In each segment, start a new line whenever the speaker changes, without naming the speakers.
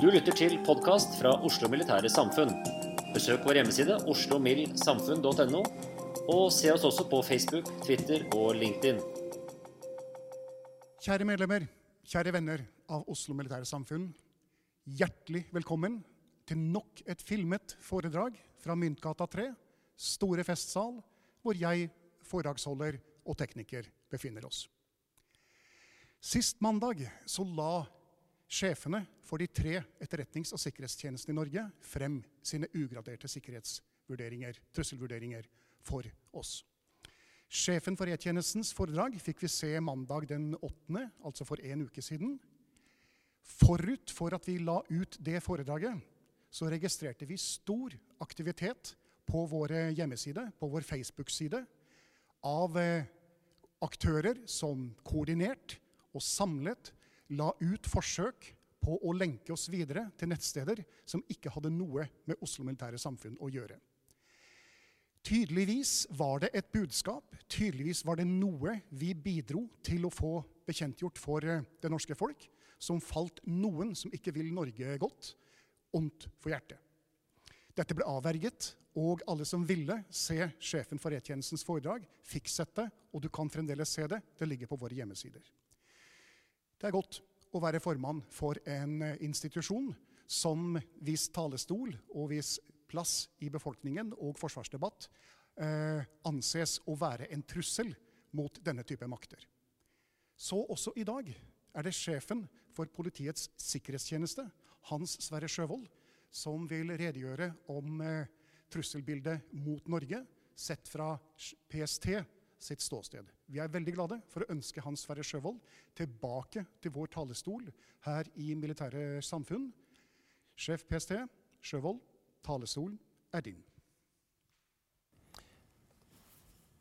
Du lytter til podkast fra Oslo Militære Samfunn. Besøk vår hjemmeside oslomildsamfunn.no, og se oss også på Facebook, Twitter og LinkedIn.
Kjære medlemmer, kjære venner av Oslo Militære Samfunn. Hjertelig velkommen til nok et filmet foredrag fra Myntgata 3, Store festsal, hvor jeg, foredragsholder og tekniker befinner oss. Sist mandag så la sjefene for de tre etterretnings- og sikkerhetstjenestene i Norge frem sine ugraderte sikkerhetsvurderinger, trusselvurderinger for oss. Sjefen for E-tjenestens foredrag fikk vi se mandag den 8., altså for en uke siden. Forut for at vi la ut det foredraget, så registrerte vi stor aktivitet på våre hjemmeside, på vår Facebook-side, av eh, aktører som koordinert og samlet la ut forsøk på å lenke oss videre til nettsteder som ikke hadde noe med Oslo Militære Samfunn å gjøre. Tydeligvis var det et budskap, tydeligvis var det noe vi bidro til å få bekjentgjort for eh, det norske folk, som falt noen som ikke vil Norge godt, ondt for hjertet. Dette ble avverget, og alle som ville se sjefen for E-tjenestens foredrag, fikk sett det, og du kan fremdeles se det. Det ligger på våre hjemmesider. Det er godt å være formann for en eh, institusjon som hvis talestol og hvis plass i befolkningen og forsvarsdebatt eh, anses å være en trussel mot denne type makter. Så også i dag er det sjefen for Politiets sikkerhetstjeneste, Hans Sverre Sjøvold, som vil redegjøre om eh, trusselbildet mot Norge sett fra PST sitt ståsted. Vi er veldig glade for å ønske Hans Sverre Sjøvold tilbake til vår talestol her i Militære Samfunn. Sjef PST, Sjøvold, talestolen er din.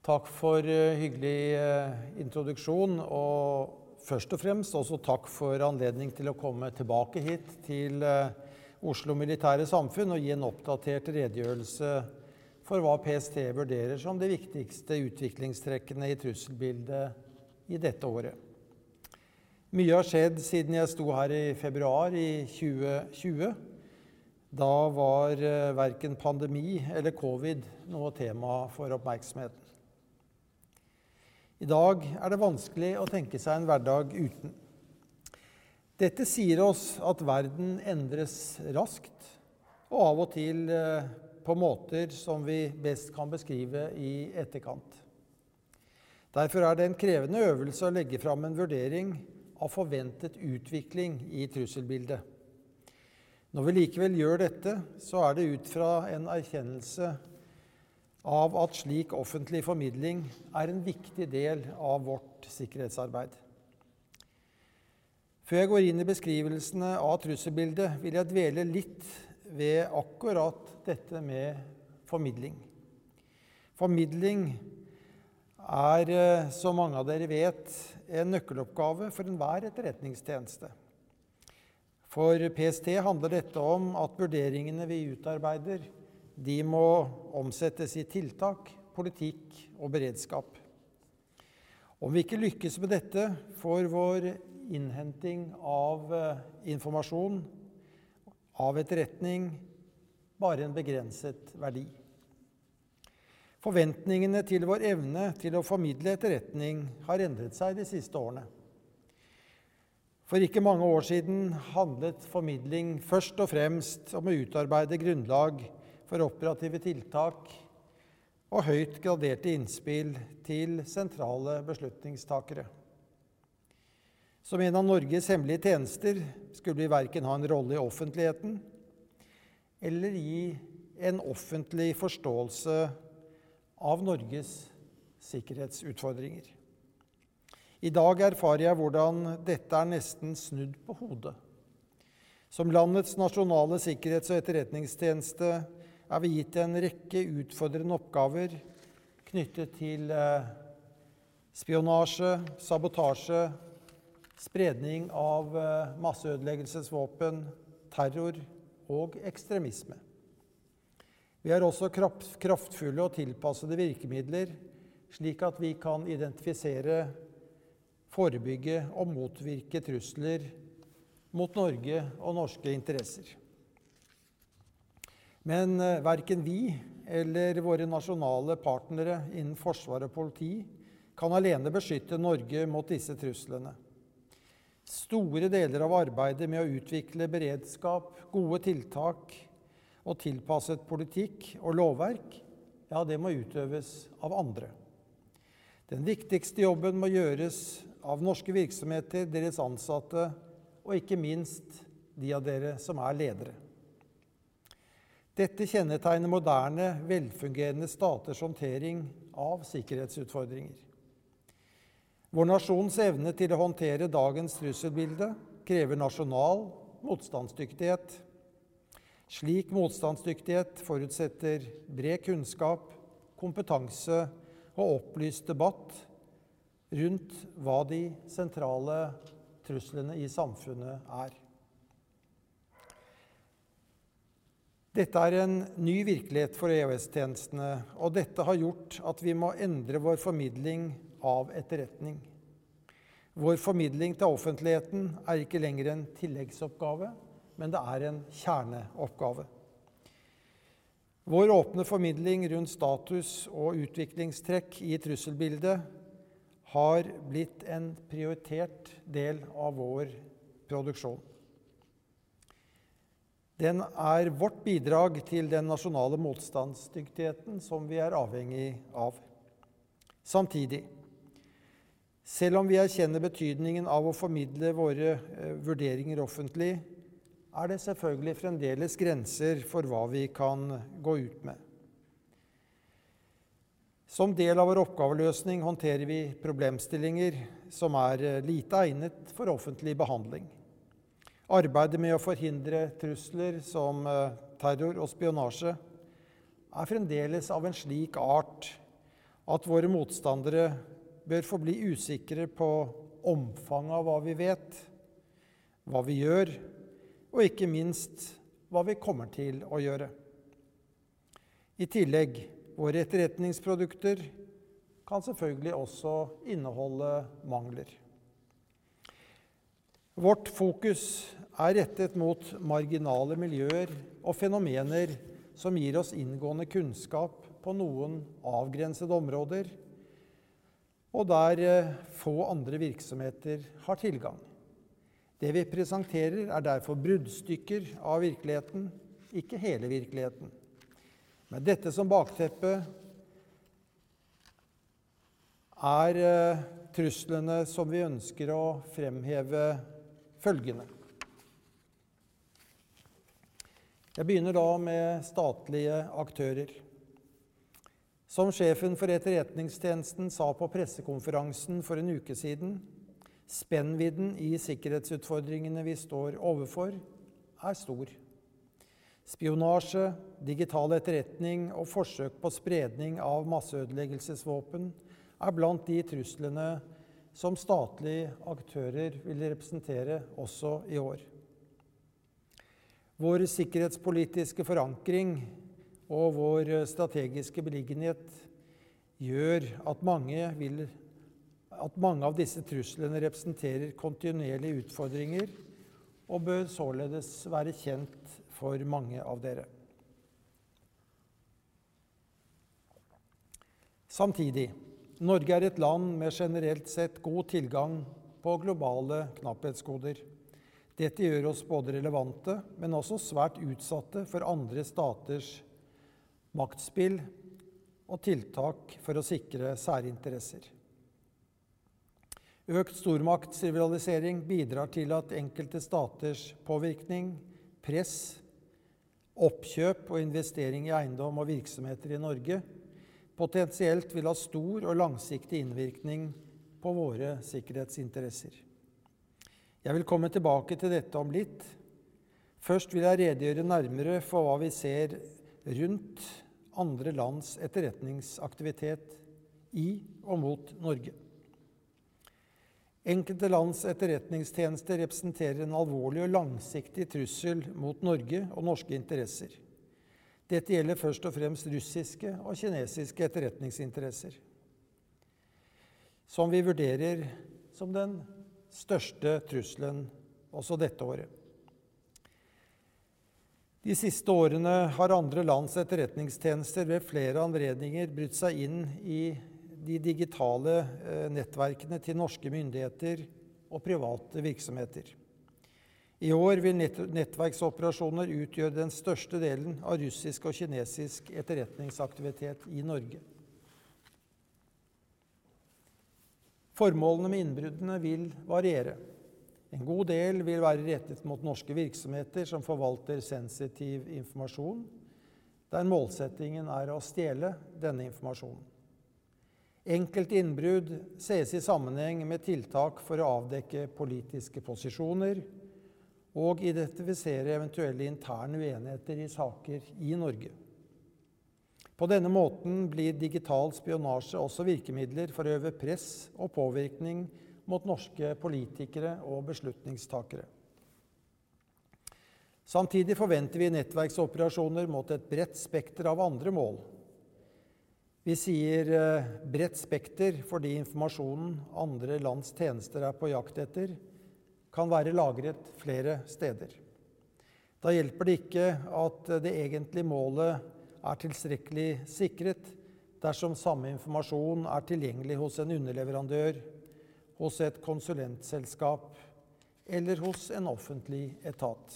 Takk for uh, hyggelig uh, introduksjon. Og først og fremst også takk for anledning til å komme tilbake hit til uh, Oslo Militære Samfunn og gi en oppdatert redegjørelse for hva PST vurderer som de viktigste utviklingstrekkene i trusselbildet i dette året. Mye har skjedd siden jeg sto her i februar i 2020. Da var uh, verken pandemi eller covid noe tema for oppmerksomheten. I dag er det vanskelig å tenke seg en hverdag uten. Dette sier oss at verden endres raskt, og av og til uh, på måter som vi best kan beskrive i etterkant. Derfor er det en krevende øvelse å legge fram en vurdering av forventet utvikling i trusselbildet. Når vi likevel gjør dette, så er det ut fra en erkjennelse av at slik offentlig formidling er en viktig del av vårt sikkerhetsarbeid. Før jeg går inn i beskrivelsene av trusselbildet, vil jeg dvele litt ved akkurat dette med formidling. Formidling er, eh, som mange av dere vet, en nøkkeloppgave for enhver etterretningstjeneste. For PST handler dette om at vurderingene vi utarbeider, de må omsettes i tiltak, politikk og beredskap. Om vi ikke lykkes med dette, får vår innhenting av eh, informasjon, av etterretning, bare en begrenset verdi. Forventningene til vår evne til å formidle etterretning har endret seg de siste årene. For ikke mange år siden handlet formidling først og fremst om å utarbeide grunnlag for operative tiltak og høyt graderte innspill til sentrale beslutningstakere. Som en av Norges hemmelige tjenester skulle vi verken ha en rolle i offentligheten eller gi en offentlig forståelse av Norges sikkerhetsutfordringer. I dag erfarer jeg hvordan dette er nesten snudd på hodet. Som landets nasjonale sikkerhets- og etterretningstjeneste er vi gitt en rekke utfordrende oppgaver knyttet til eh, spionasje, sabotasje, spredning av eh, masseødeleggelsesvåpen, terror og ekstremisme. Vi har også kraftfulle og tilpassede virkemidler, slik at vi kan identifisere, forebygge og motvirke trusler mot Norge og norske interesser. Men eh, verken vi eller våre nasjonale partnere innen forsvar og politi kan alene beskytte Norge mot disse truslene. Store deler av arbeidet med å utvikle beredskap, gode tiltak og tilpasset politikk og lovverk, ja, det må utøves av andre. Den viktigste jobben må gjøres av norske virksomheter, deres ansatte og ikke minst de av dere som er ledere. Dette kjennetegner moderne, velfungerende staters håndtering av sikkerhetsutfordringer. Vår nasjons evne til å håndtere dagens trusselbilde krever nasjonal motstandsdyktighet slik motstandsdyktighet forutsetter bred kunnskap, kompetanse og opplyst debatt rundt hva de sentrale truslene i samfunnet er. Dette er en ny virkelighet for EOS-tjenestene, og dette har gjort at vi må endre vår formidling av etterretning. Vår formidling til offentligheten er ikke lenger en tilleggsoppgave, men det er en kjerneoppgave. Vår åpne formidling rundt status og utviklingstrekk i trusselbildet har blitt en prioritert del av vår produksjon. Den er vårt bidrag til den nasjonale motstandsdyktigheten som vi er avhengig av. Samtidig, selv om vi erkjenner betydningen av å formidle våre eh, vurderinger offentlig, er det selvfølgelig fremdeles grenser for hva vi kan gå ut med. Som del av vår oppgaveløsning håndterer vi problemstillinger som er eh, lite egnet for offentlig behandling. Arbeidet med å forhindre trusler som eh, terror og spionasje er fremdeles av en slik art at våre motstandere bør få bli usikre på omfanget av hva vi vet, hva vi gjør, og ikke minst hva vi kommer til å gjøre. I tillegg våre etterretningsprodukter kan selvfølgelig også inneholde mangler. Vårt fokus er rettet mot marginale miljøer og fenomener som gir oss inngående kunnskap på noen avgrensede områder, og der eh, få andre virksomheter har tilgang. Det vi presenterer, er derfor bruddstykker av virkeligheten, ikke hele virkeligheten. Med dette som bakteppe er eh, truslene som vi ønsker å fremheve, følgende. Jeg begynner da med statlige aktører. Som sjefen for Etterretningstjenesten sa på pressekonferansen for en uke siden, Spennvidden i sikkerhetsutfordringene vi står overfor, er stor. Spionasje, digital etterretning og forsøk på spredning av masseødeleggelsesvåpen er blant de truslene som statlige aktører vil representere også i år. Vår sikkerhetspolitiske forankring og vår strategiske beliggenhet gjør at mange, vil, at mange av disse truslene representerer kontinuerlige utfordringer og bør således være kjent for mange av dere. Samtidig Norge er et land med generelt sett god tilgang på globale knapphetsgoder. Dette gjør oss både relevante, men også svært utsatte for andre staters maktspill og tiltak for å sikre særinteresser. Økt stormaktsrivalisering bidrar til at enkelte staters påvirkning, press, oppkjøp og investering i eiendom og virksomheter i Norge potensielt vil ha stor og langsiktig innvirkning på våre sikkerhetsinteresser. Jeg vil komme tilbake til dette om litt. Først vil jeg redegjøre nærmere for hva vi ser rundt andre lands etterretningsaktivitet i og mot Norge. Enkelte lands etterretningstjenester representerer en alvorlig og langsiktig trussel mot Norge og norske interesser. Dette gjelder først og fremst russiske og kinesiske etterretningsinteresser, som vi vurderer som den største trusselen også dette året. De siste årene har andre lands etterretningstjenester ved flere anledninger brutt seg inn i de digitale eh, nettverkene til norske myndigheter og private virksomheter. I år vil nettverksoperasjoner utgjøre den største delen av russisk og kinesisk etterretningsaktivitet i Norge. Formålene med innbruddene vil variere. En god del vil være rettet mot norske virksomheter som forvalter sensitiv informasjon, der målsettingen er å stjele denne informasjonen. Enkelte innbrudd ses i sammenheng med tiltak for å avdekke politiske posisjoner, og identifisere eventuelle interne uenigheter i saker i Norge. På denne måten blir digital spionasje også virkemidler for å øve press og påvirkning mot norske politikere og beslutningstakere. Samtidig forventer vi nettverksoperasjoner mot et bredt spekter av andre mål. Vi sier eh, bredt spekter fordi informasjonen andre lands tjenester er på jakt etter, kan være lagret flere steder. Da hjelper det ikke at det egentlige målet er tilstrekkelig sikret dersom samme informasjon er tilgjengelig hos en underleverandør, hos et konsulentselskap eller hos en offentlig etat.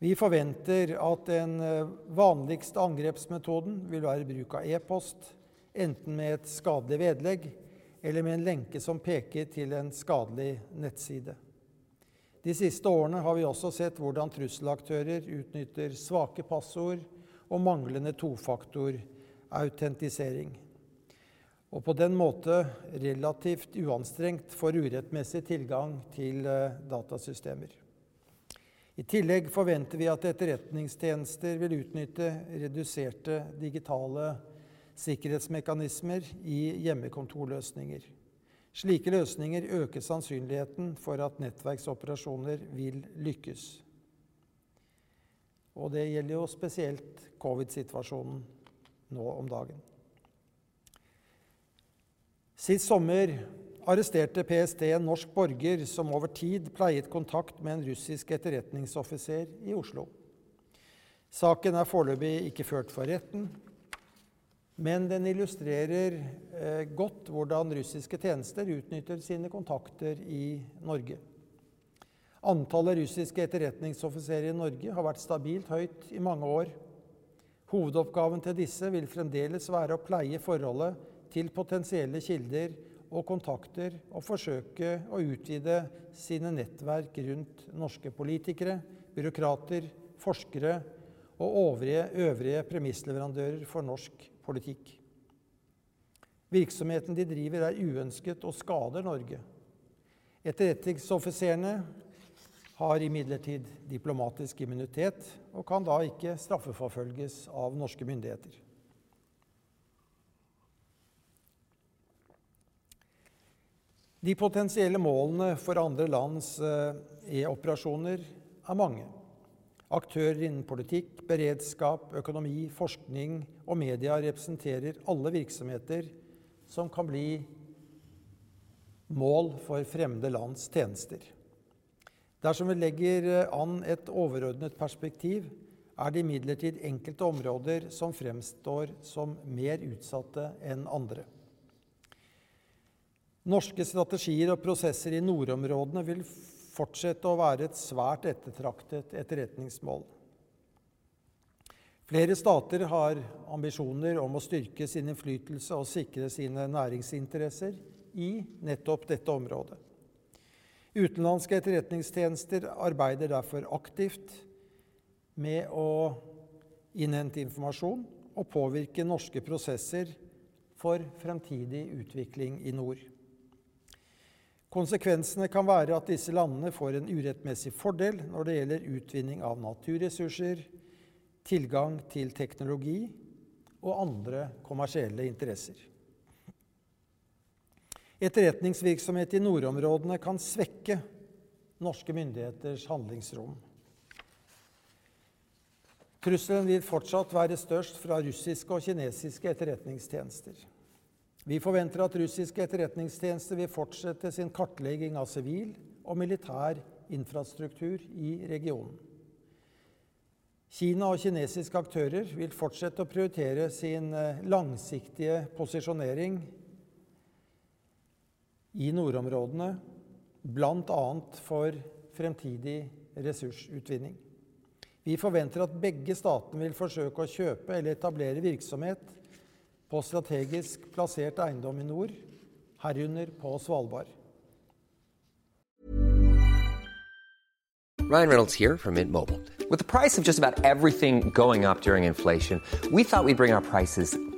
Vi forventer at den vanligste angrepsmetoden vil være bruk av e-post, enten med et skadelig vedlegg eller med en lenke som peker til en skadelig nettside. De siste årene har vi også sett hvordan trusselaktører utnytter svake passord og manglende tofaktorautentisering, og på den måte relativt uanstrengt får urettmessig tilgang til eh, datasystemer. I tillegg forventer vi at etterretningstjenester vil utnytte reduserte digitale sikkerhetsmekanismer i hjemmekontorløsninger. Slike løsninger øker sannsynligheten for at nettverksoperasjoner vil lykkes. Og det gjelder jo spesielt covid-situasjonen nå om dagen. Sist sommer arresterte PST en norsk borger som over tid pleiet kontakt med en russisk etterretningsoffiser i Oslo. Saken er foreløpig ikke ført for retten, men den illustrerer eh, godt hvordan russiske tjenester utnytter sine kontakter i Norge. Antallet russiske etterretningsoffiserer i Norge har vært stabilt høyt i mange år. Hovedoppgaven til disse vil fremdeles være å pleie forholdet til potensielle kilder og kontakter og forsøke å utvide sine nettverk rundt norske politikere, byråkrater, forskere og øvrige, øvrige premissleverandører for norsk politikk. Virksomheten de driver, er uønsket og skader Norge. Etterretningsoffiserene har imidlertid diplomatisk immunitet og kan da ikke straffeforfølges av norske myndigheter. De potensielle målene for andre lands eh, e-operasjoner er mange. Aktører innen politikk, beredskap, økonomi, forskning og media representerer alle virksomheter som kan bli mål for fremmede lands tjenester. Dersom vi legger eh, an et overordnet perspektiv, er det imidlertid enkelte områder som fremstår som mer utsatte enn andre. Norske strategier og prosesser i nordområdene vil fortsette å være et svært ettertraktet etterretningsmål. Flere stater har ambisjoner om å styrke sin innflytelse og sikre sine næringsinteresser i nettopp dette området. Utenlandske etterretningstjenester arbeider derfor aktivt med å innhente informasjon og påvirke norske prosesser for fremtidig utvikling i nord. Konsekvensene kan være at disse landene får en urettmessig fordel når det gjelder utvinning av naturressurser, tilgang til teknologi og andre kommersielle interesser. Etterretningsvirksomhet i nordområdene kan svekke norske myndigheters handlingsrom. Trusselen vil fortsatt være størst fra russiske og kinesiske etterretningstjenester. Vi forventer at russiske etterretningstjenester vil fortsette sin kartlegging av sivil og militær infrastruktur i regionen. Kina og kinesiske aktører vil fortsette å prioritere sin eh, langsiktige posisjonering i nordområdene, bl.a. for fremtidig ressursutvinning. Vi forventer at begge statene vil forsøke å kjøpe eller etablere virksomhet på strategisk plassert eiendom i nord, herunder på Svalbard.
Ryan Reynolds here from Mint Mobile. With the price of just about everything going up during inflation, we thought we'd bring our prices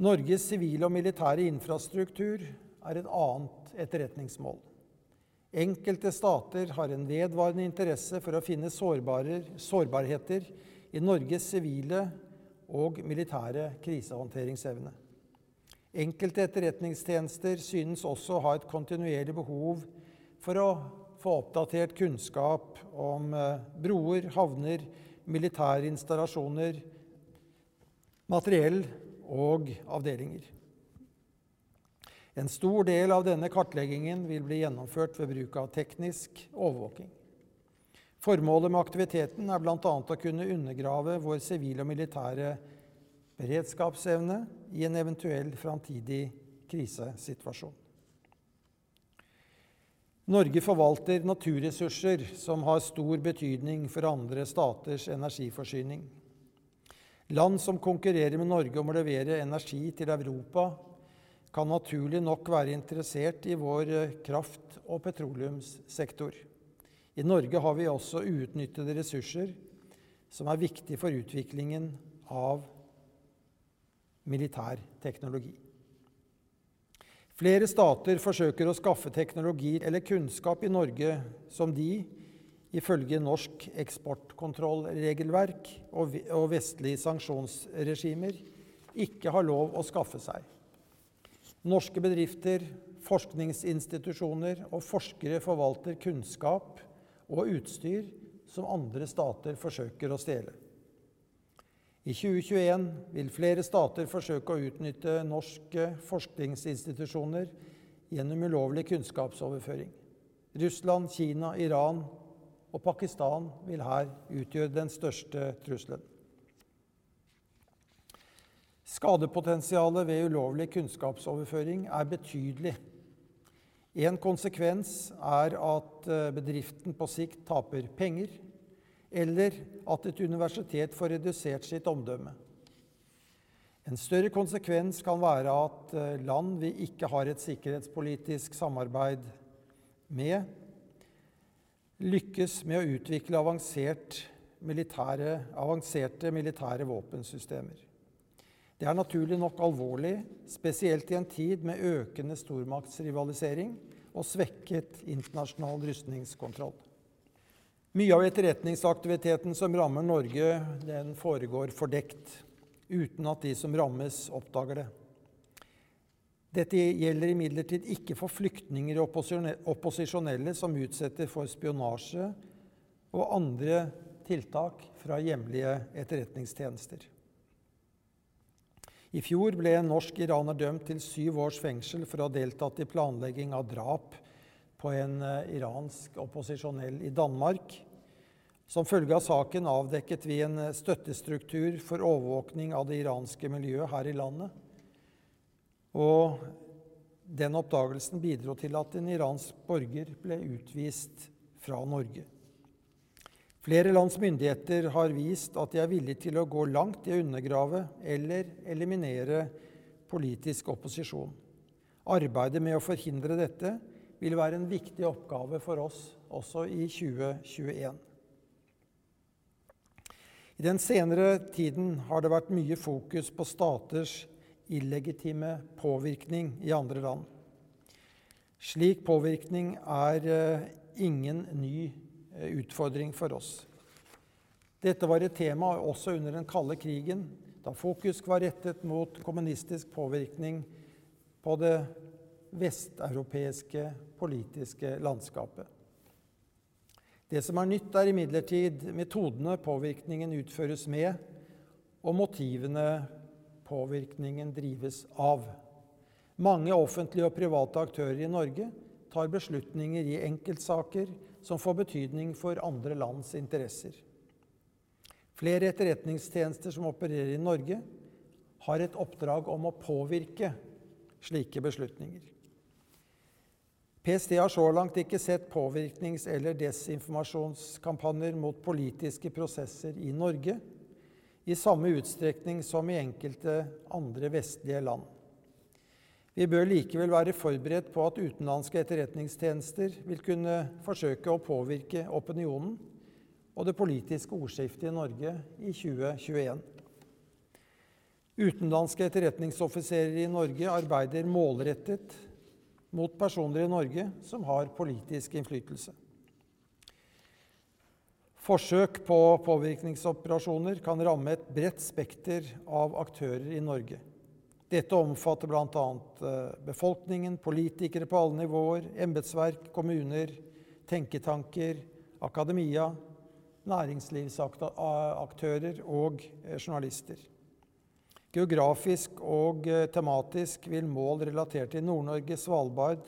Norges sivile og militære infrastruktur er et annet etterretningsmål. Enkelte stater har en vedvarende interesse for å finne sårbarheter i Norges sivile og militære krisehåndteringsevne. Enkelte etterretningstjenester synes også å ha et kontinuerlig behov for å få oppdatert kunnskap om eh, broer, havner, militære installasjoner, materiell og avdelinger. En stor del av denne kartleggingen vil bli gjennomført ved bruk av teknisk overvåking. Formålet med aktiviteten er bl.a. å kunne undergrave vår sivile og militære beredskapsevne i en eventuell framtidig krisesituasjon. Norge forvalter naturressurser som har stor betydning for andre staters energiforsyning. Land som konkurrerer med Norge om å levere energi til Europa, kan naturlig nok være interessert i vår eh, kraft- og petroleumssektor. I Norge har vi også uutnyttede ressurser som er viktige for utviklingen av militær teknologi. Flere stater forsøker å skaffe teknologi eller kunnskap i Norge som de, ifølge norsk eksportkontrollregelverk og vestlige sanksjonsregimer ikke har lov å skaffe seg. Norske bedrifter, forskningsinstitusjoner og forskere forvalter kunnskap og utstyr som andre stater forsøker å stjele. I 2021 vil flere stater forsøke å utnytte norske forskningsinstitusjoner gjennom ulovlig kunnskapsoverføring. Russland, Kina, Iran og Pakistan vil her utgjøre den største trusselen. Skadepotensialet ved ulovlig kunnskapsoverføring er betydelig. En konsekvens er at eh, bedriften på sikt taper penger, eller at et universitet får redusert sitt omdømme. En større konsekvens kan være at eh, land vi ikke har et sikkerhetspolitisk samarbeid med, lykkes med å utvikle avansert militære, avanserte militære våpensystemer. Det er naturlig nok alvorlig, spesielt i en tid med økende stormaktsrivalisering og svekket internasjonal rustningskontroll. Mye av etterretningsaktiviteten som rammer Norge, den foregår fordekt, uten at de som rammes, oppdager det. Dette gjelder imidlertid ikke for flyktninger og opposisjonelle som utsetter for spionasje og andre tiltak fra hjemlige etterretningstjenester. I fjor ble en norsk iraner dømt til syv års fengsel for å ha deltatt i planlegging av drap på en eh, iransk opposisjonell i Danmark. Som følge av saken avdekket vi en eh, støttestruktur for overvåkning av det iranske miljøet her i landet. Og den oppdagelsen bidro til at en iransk borger ble utvist fra Norge. Flere lands myndigheter har vist at de er villige til å gå langt i å undergrave eller eliminere politisk opposisjon. Arbeidet med å forhindre dette vil være en viktig oppgave for oss også i 2021. I den senere tiden har det vært mye fokus på staters illegitime påvirkning i andre land. Slik påvirkning er eh, ingen ny Eh, utfordring for oss. Dette var et tema også under den kalde krigen, da fokus var rettet mot kommunistisk påvirkning på det vesteuropeiske politiske landskapet. Det som er nytt, er imidlertid metodene påvirkningen utføres med, og motivene påvirkningen drives av. Mange offentlige og private aktører i Norge tar beslutninger i enkeltsaker som får betydning for andre lands interesser. Flere etterretningstjenester som opererer i Norge, har et oppdrag om å påvirke slike beslutninger. PST har så langt ikke sett påvirknings- eller desinformasjonskampanjer mot politiske prosesser i Norge i samme utstrekning som i enkelte andre vestlige land. Vi bør likevel være forberedt på at utenlandske etterretningstjenester vil kunne forsøke å påvirke opinionen og det politiske ordskiftet i Norge i 2021. Utenlandske etterretningsoffiserer i Norge arbeider målrettet mot personer i Norge som har politisk innflytelse. Forsøk på påvirkningsoperasjoner kan ramme et bredt spekter av aktører i Norge. Dette omfatter bl.a. Eh, befolkningen, politikere på alle nivåer, embetsverk, kommuner, tenketanker, akademia, næringslivsaktører og eh, journalister. Geografisk og eh, tematisk vil mål relatert til Nord-Norge, Svalbard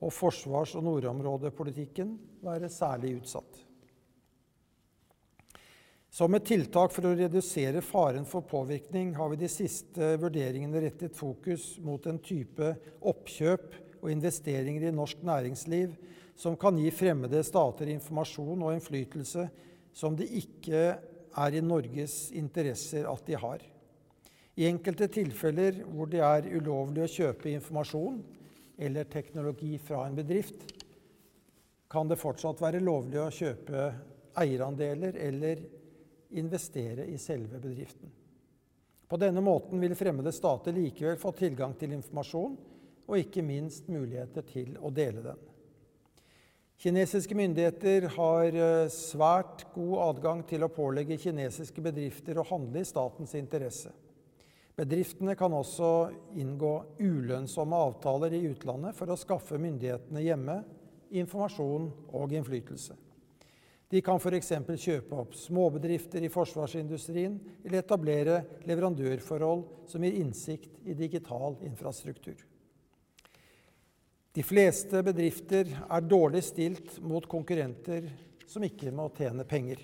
og forsvars- og nordområdepolitikken være særlig utsatt. Som et tiltak for å redusere faren for påvirkning har vi de siste vurderingene rettet fokus mot en type oppkjøp og investeringer i norsk næringsliv som kan gi fremmede stater informasjon og innflytelse som det ikke er i Norges interesser at de har. I enkelte tilfeller hvor det er ulovlig å kjøpe informasjon eller teknologi fra en bedrift, kan det fortsatt være lovlig å kjøpe eierandeler eller investere i selve bedriften. På denne måten vil fremmede stater likevel få tilgang til informasjon og ikke minst muligheter til å dele den. Kinesiske myndigheter har eh, svært god adgang til å pålegge kinesiske bedrifter å handle i statens interesse. Bedriftene kan også inngå ulønnsomme avtaler i utlandet for å skaffe myndighetene hjemme informasjon og innflytelse. De kan f.eks. kjøpe opp småbedrifter i forsvarsindustrien eller etablere leverandørforhold som gir innsikt i digital infrastruktur. De fleste bedrifter er dårlig stilt mot konkurrenter som ikke må tjene penger.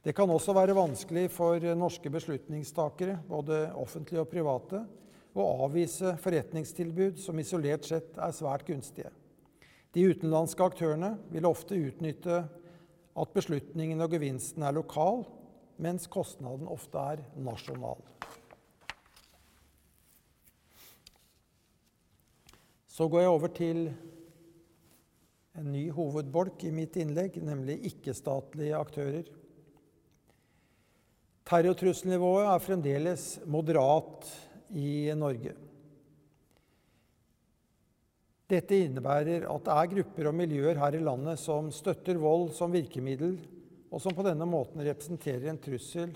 Det kan også være vanskelig for norske beslutningstakere, både offentlige og private, å avvise forretningstilbud som isolert sett er svært gunstige. De utenlandske aktørene vil ofte utnytte at beslutningen og gevinsten er lokal, mens kostnaden ofte er nasjonal. Så går jeg over til en ny hovedbolk i mitt innlegg, nemlig ikke-statlige aktører. Terrortrusselnivået er fremdeles moderat i Norge. Dette innebærer at det er grupper og miljøer her i landet som støtter vold som virkemiddel, og som på denne måten representerer en trussel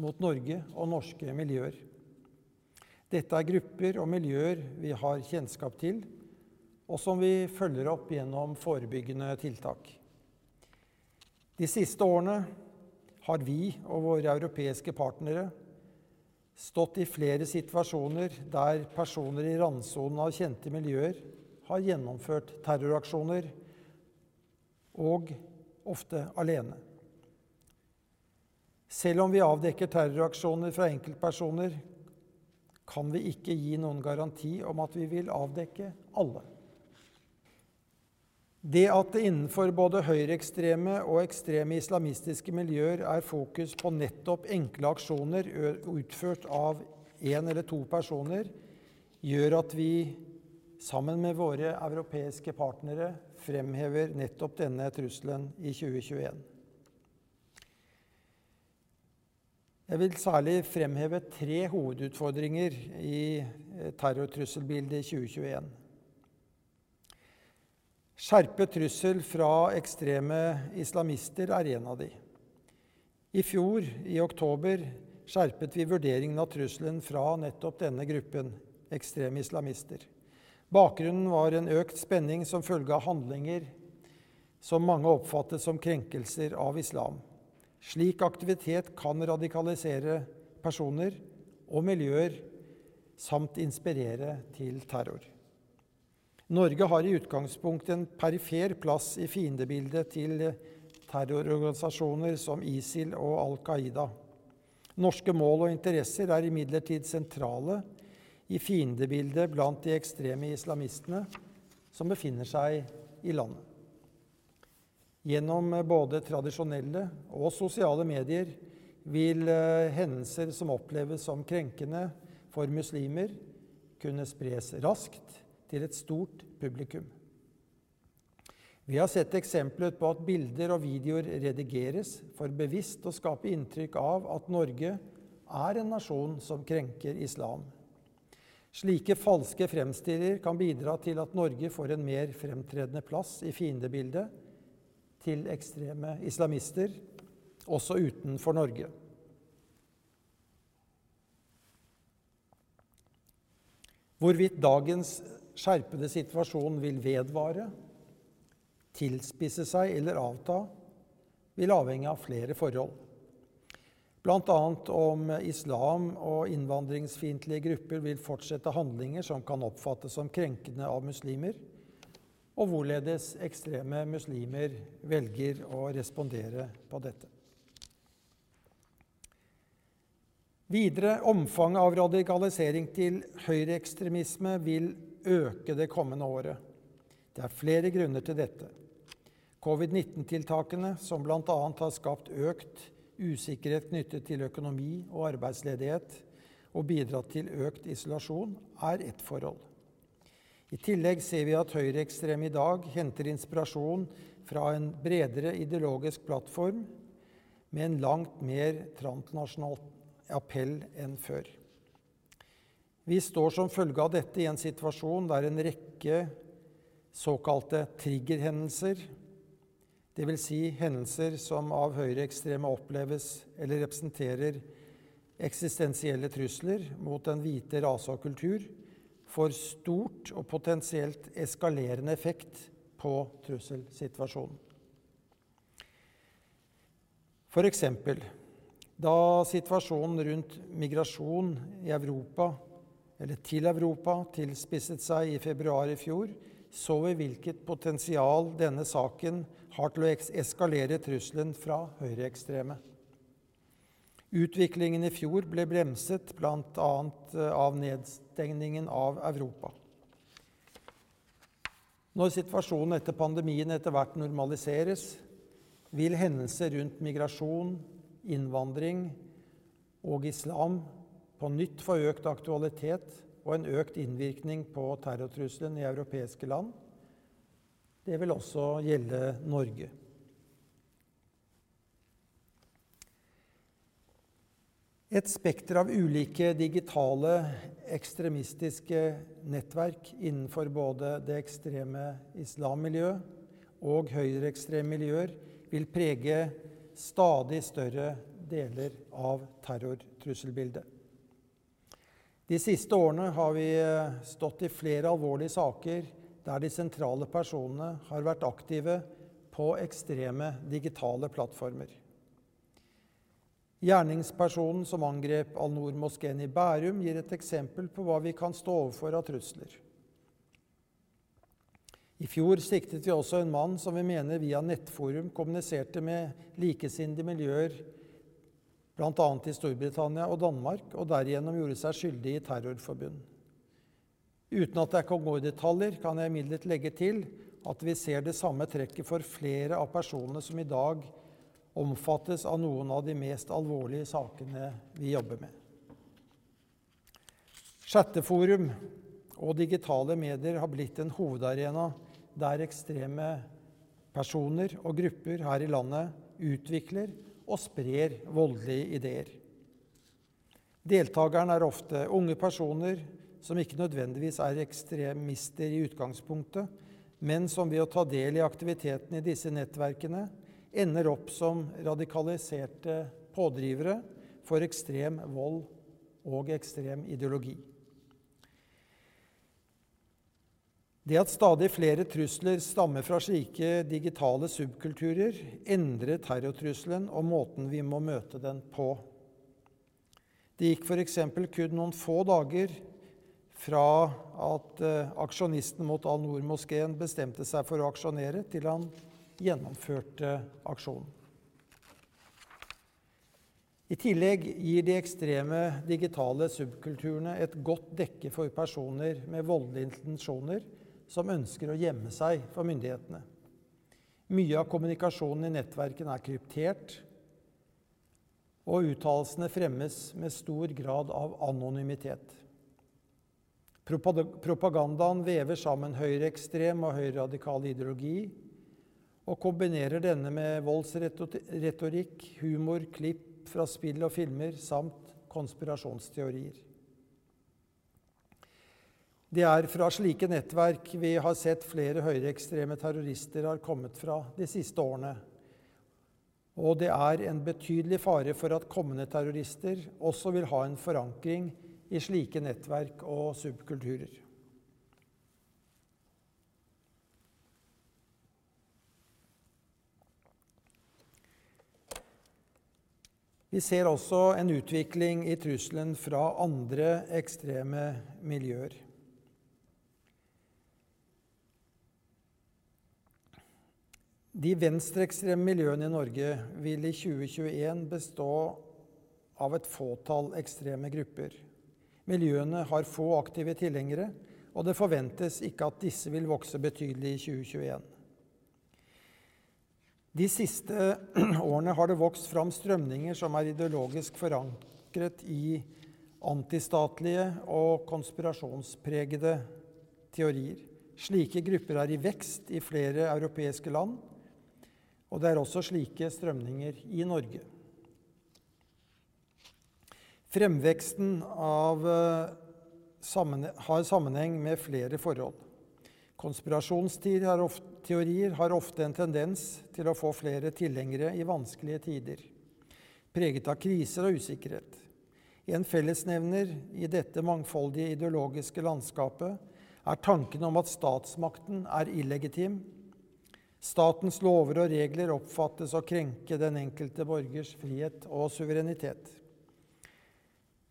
mot Norge og norske miljøer. Dette er grupper og miljøer vi har kjennskap til, og som vi følger opp gjennom forebyggende tiltak. De siste årene har vi og våre europeiske partnere stått i flere situasjoner der personer i randsonen av kjente miljøer har gjennomført terroraksjoner, og ofte alene. Selv om vi avdekker terroraksjoner fra enkeltpersoner, kan vi ikke gi noen garanti om at vi vil avdekke alle. Det at det innenfor både høyreekstreme og ekstreme islamistiske miljøer er fokus på nettopp enkle aksjoner utført av én eller to personer, gjør at vi sammen med våre europeiske partnere fremhever nettopp denne trusselen i 2021. Jeg vil særlig fremheve tre hovedutfordringer i eh, terrortrusselbildet i 2021. Skjerpet trussel fra ekstreme islamister er en av de. I fjor, i oktober, skjerpet vi vurderingen av trusselen fra nettopp denne gruppen ekstreme islamister. Bakgrunnen var en økt spenning som følge av handlinger som mange oppfattet som krenkelser av islam. Slik aktivitet kan radikalisere personer og miljøer samt inspirere til terror. Norge har i utgangspunktet en perifer plass i fiendebildet til terrororganisasjoner som ISIL og Al Qaida. Norske mål og interesser er imidlertid sentrale i fiendebildet blant de ekstreme islamistene som befinner seg i landet. Gjennom både tradisjonelle og sosiale medier vil eh, hendelser som oppleves som krenkende for muslimer, kunne spres raskt til et stort publikum. Vi har sett eksempler på at bilder og videoer redigeres for bevisst å skape inntrykk av at Norge er en nasjon som krenker islam. Slike falske fremstillinger kan bidra til at Norge får en mer fremtredende plass i fiendebildet til ekstreme islamister, også utenfor Norge. Hvorvidt dagens skjerpede situasjon vil vedvare, tilspisse seg eller avta, vil avhenge av flere forhold bl.a. om islam og innvandringsfiendtlige grupper vil fortsette handlinger som kan oppfattes som krenkende av muslimer, og hvorledes ekstreme muslimer velger å respondere på dette. Videre, omfanget av radikalisering til høyreekstremisme vil øke det kommende året. Det er flere grunner til dette. Covid-19-tiltakene, som bl.a. har skapt økt usikkerhet knyttet til økonomi og arbeidsledighet og bidratt til økt isolasjon, er ett forhold. I tillegg ser vi at høyreekstreme i dag henter inspirasjon fra en bredere ideologisk plattform med en langt mer transnasjonal appell enn før. Vi står som følge av dette i en situasjon der en rekke såkalte triggerhendelser Dvs. Si hendelser som av høyreekstreme oppleves eller representerer eksistensielle trusler mot den hvite rase og kultur, får stort og potensielt eskalerende effekt på trusselsituasjonen. F.eks. da situasjonen rundt migrasjon i Europa, eller til Europa tilspisset seg i februar i fjor, så vi hvilket potensial denne saken har til å eskalere trusselen fra høyreekstreme. Utviklingen i fjor ble bremset bl.a. Eh, av nedstengningen av Europa. Når situasjonen etter pandemien etter hvert normaliseres, vil hendelser rundt migrasjon, innvandring og islam på nytt få økt aktualitet og en økt innvirkning på terrortrusselen i europeiske land. Det vil også gjelde Norge. Et spekter av ulike digitale ekstremistiske nettverk innenfor både det ekstreme islammiljøet og høyreekstreme miljøer vil prege stadig større deler av terrortrusselbildet. De siste årene har vi eh, stått i flere alvorlige saker der de sentrale personene har vært aktive på ekstreme digitale plattformer. Gjerningspersonen som angrep Al-Noor-moskeen i Bærum, gir et eksempel på hva vi kan stå overfor av trusler. I fjor siktet vi også en mann som vi mener via nettforum kommuniserte med likesinnede miljøer bl.a. i Storbritannia og Danmark, og derigjennom gjorde seg skyldig i terrorforbund. Uten at jeg kan gå i detaljer, kan jeg imidlertid legge til at vi ser det samme trekket for flere av personene som i dag omfattes av noen av de mest alvorlige sakene vi jobber med. Chatteforum og digitale medier har blitt en hovedarena der ekstreme personer og grupper her i landet utvikler og sprer voldelige ideer. Deltakerne er ofte unge personer som ikke nødvendigvis er ekstremister i utgangspunktet, men som ved å ta del i aktiviteten i disse nettverkene ender opp som radikaliserte pådrivere for ekstrem vold og ekstrem ideologi. Det at stadig flere trusler stammer fra slike digitale subkulturer, endrer terrortrusselen og måten vi må møte den på. Det gikk f.eks. kun noen få dager fra at uh, aksjonisten mot Al-Noor-moskeen bestemte seg for å aksjonere, til han gjennomførte aksjonen. I tillegg gir de ekstreme digitale subkulturene et godt dekke for personer med voldelige intensjoner som ønsker å gjemme seg for myndighetene. Mye av kommunikasjonen i nettverkene er kryptert, og uttalelsene fremmes med stor grad av anonymitet. Propagandaen vever sammen høyreekstrem og høyreradikal ideologi og kombinerer denne med voldsretorikk, humor, klipp fra spill og filmer samt konspirasjonsteorier. Det er fra slike nettverk vi har sett flere høyreekstreme terrorister har kommet fra de siste årene. Og det er en betydelig fare for at kommende terrorister også vil ha en forankring i slike nettverk og subkulturer. Vi ser også en utvikling i trusselen fra andre ekstreme miljøer. De venstreekstreme miljøene i Norge vil i 2021 bestå av et fåtall ekstreme grupper. Miljøene har få aktive tilhengere, og det forventes ikke at disse vil vokse betydelig i 2021. De siste årene har det vokst fram strømninger som er ideologisk forankret i antistatlige og konspirasjonspregede teorier. Slike grupper er i vekst i flere europeiske land, og det er også slike strømninger i Norge. Fremveksten av, eh, har sammenheng med flere forhold. Konspirasjonsteorier har ofte en tendens til å få flere tilhengere i vanskelige tider, preget av kriser og usikkerhet. En fellesnevner i dette mangfoldige ideologiske landskapet er tanken om at statsmakten er illegitim, Statens lover og regler oppfattes å krenke den enkelte borgers frihet og suverenitet.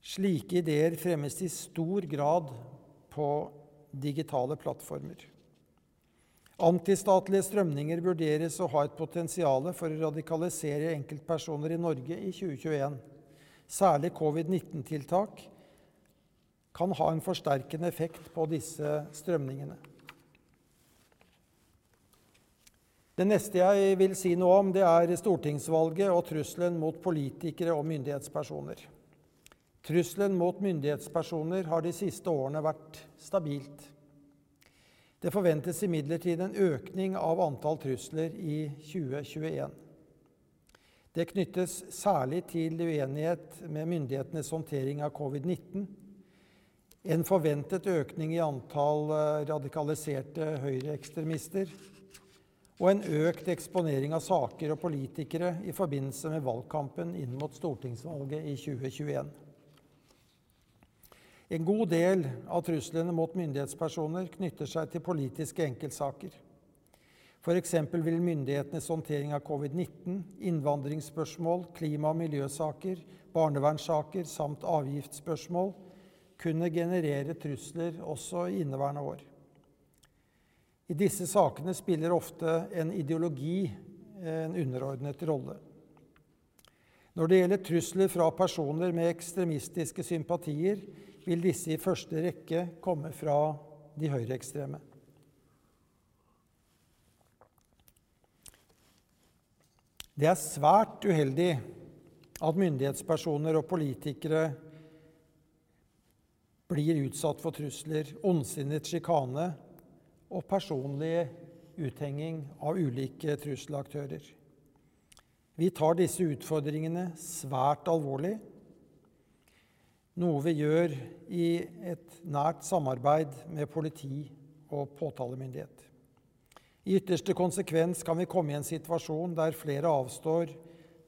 Slike ideer fremmes i stor grad på digitale plattformer. Antistatlige strømninger vurderes å ha et potensial for å radikalisere enkeltpersoner i Norge i 2021. Særlig covid-19-tiltak kan ha en forsterkende effekt på disse strømningene. Det neste jeg vil si noe om, det er stortingsvalget og trusselen mot politikere og myndighetspersoner. Trusselen mot myndighetspersoner har de siste årene vært stabilt. Det forventes imidlertid en økning av antall trusler i 2021. Det knyttes særlig til uenighet med myndighetenes håndtering av covid-19, en forventet økning i antall eh, radikaliserte høyreekstremister og en økt eksponering av saker og politikere i forbindelse med valgkampen inn mot stortingsvalget i 2021. En god del av truslene mot myndighetspersoner knytter seg til politiske enkeltsaker. F.eks. vil myndighetenes håndtering av covid-19, innvandringsspørsmål, klima- og miljøsaker, barnevernssaker samt avgiftsspørsmål kunne generere trusler også i inneværende år. I disse sakene spiller ofte en ideologi en underordnet rolle. Når det gjelder trusler fra personer med ekstremistiske sympatier, vil disse i første rekke komme fra de høyreekstreme. Det er svært uheldig at myndighetspersoner og politikere blir utsatt for trusler, ondsinnet sjikane og personlig uthenging av ulike trusselaktører. Vi tar disse utfordringene svært alvorlig, noe vi gjør i et nært samarbeid med politi og påtalemyndighet. I ytterste konsekvens kan vi komme i en situasjon der flere avstår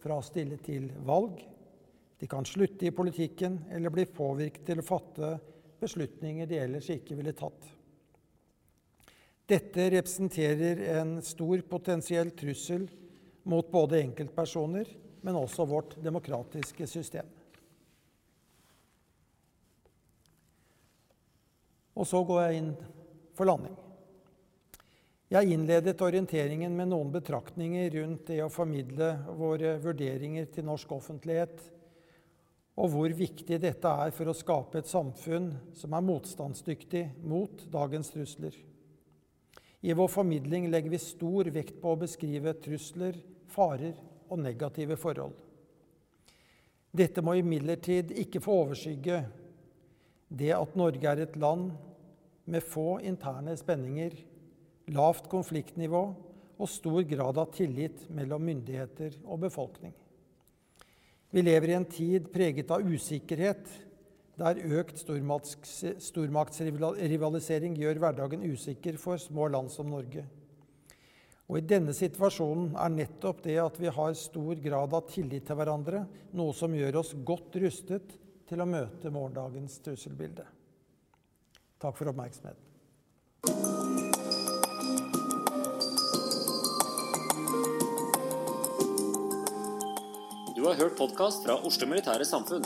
fra å stille til valg. De kan slutte i politikken eller bli påvirket til å fatte beslutninger de ellers ikke ville tatt. Dette representerer en stor potensiell trussel mot både enkeltpersoner, men også vårt demokratiske system. Og så går jeg inn for landing. Jeg innledet orienteringen med noen betraktninger rundt det å formidle våre vurderinger til norsk offentlighet, og hvor viktig dette er for å skape et samfunn som er motstandsdyktig mot dagens trusler. I vår formidling legger vi stor vekt på å beskrive trusler, farer og negative forhold. Dette må imidlertid ikke få overskygge det at Norge er et land med få interne spenninger, lavt konfliktnivå og stor grad av tillit mellom myndigheter og befolkning. Vi lever i en tid preget av usikkerhet der økt stormaktsrivalisering gjør hverdagen usikker for små land som Norge. Og I denne situasjonen er nettopp det at vi har stor grad av tillit til hverandre, noe som gjør oss godt rustet til å møte morgendagens trusselbilde. Takk for oppmerksomheten.
Du har hørt podkast fra Oslo Militære Samfunn.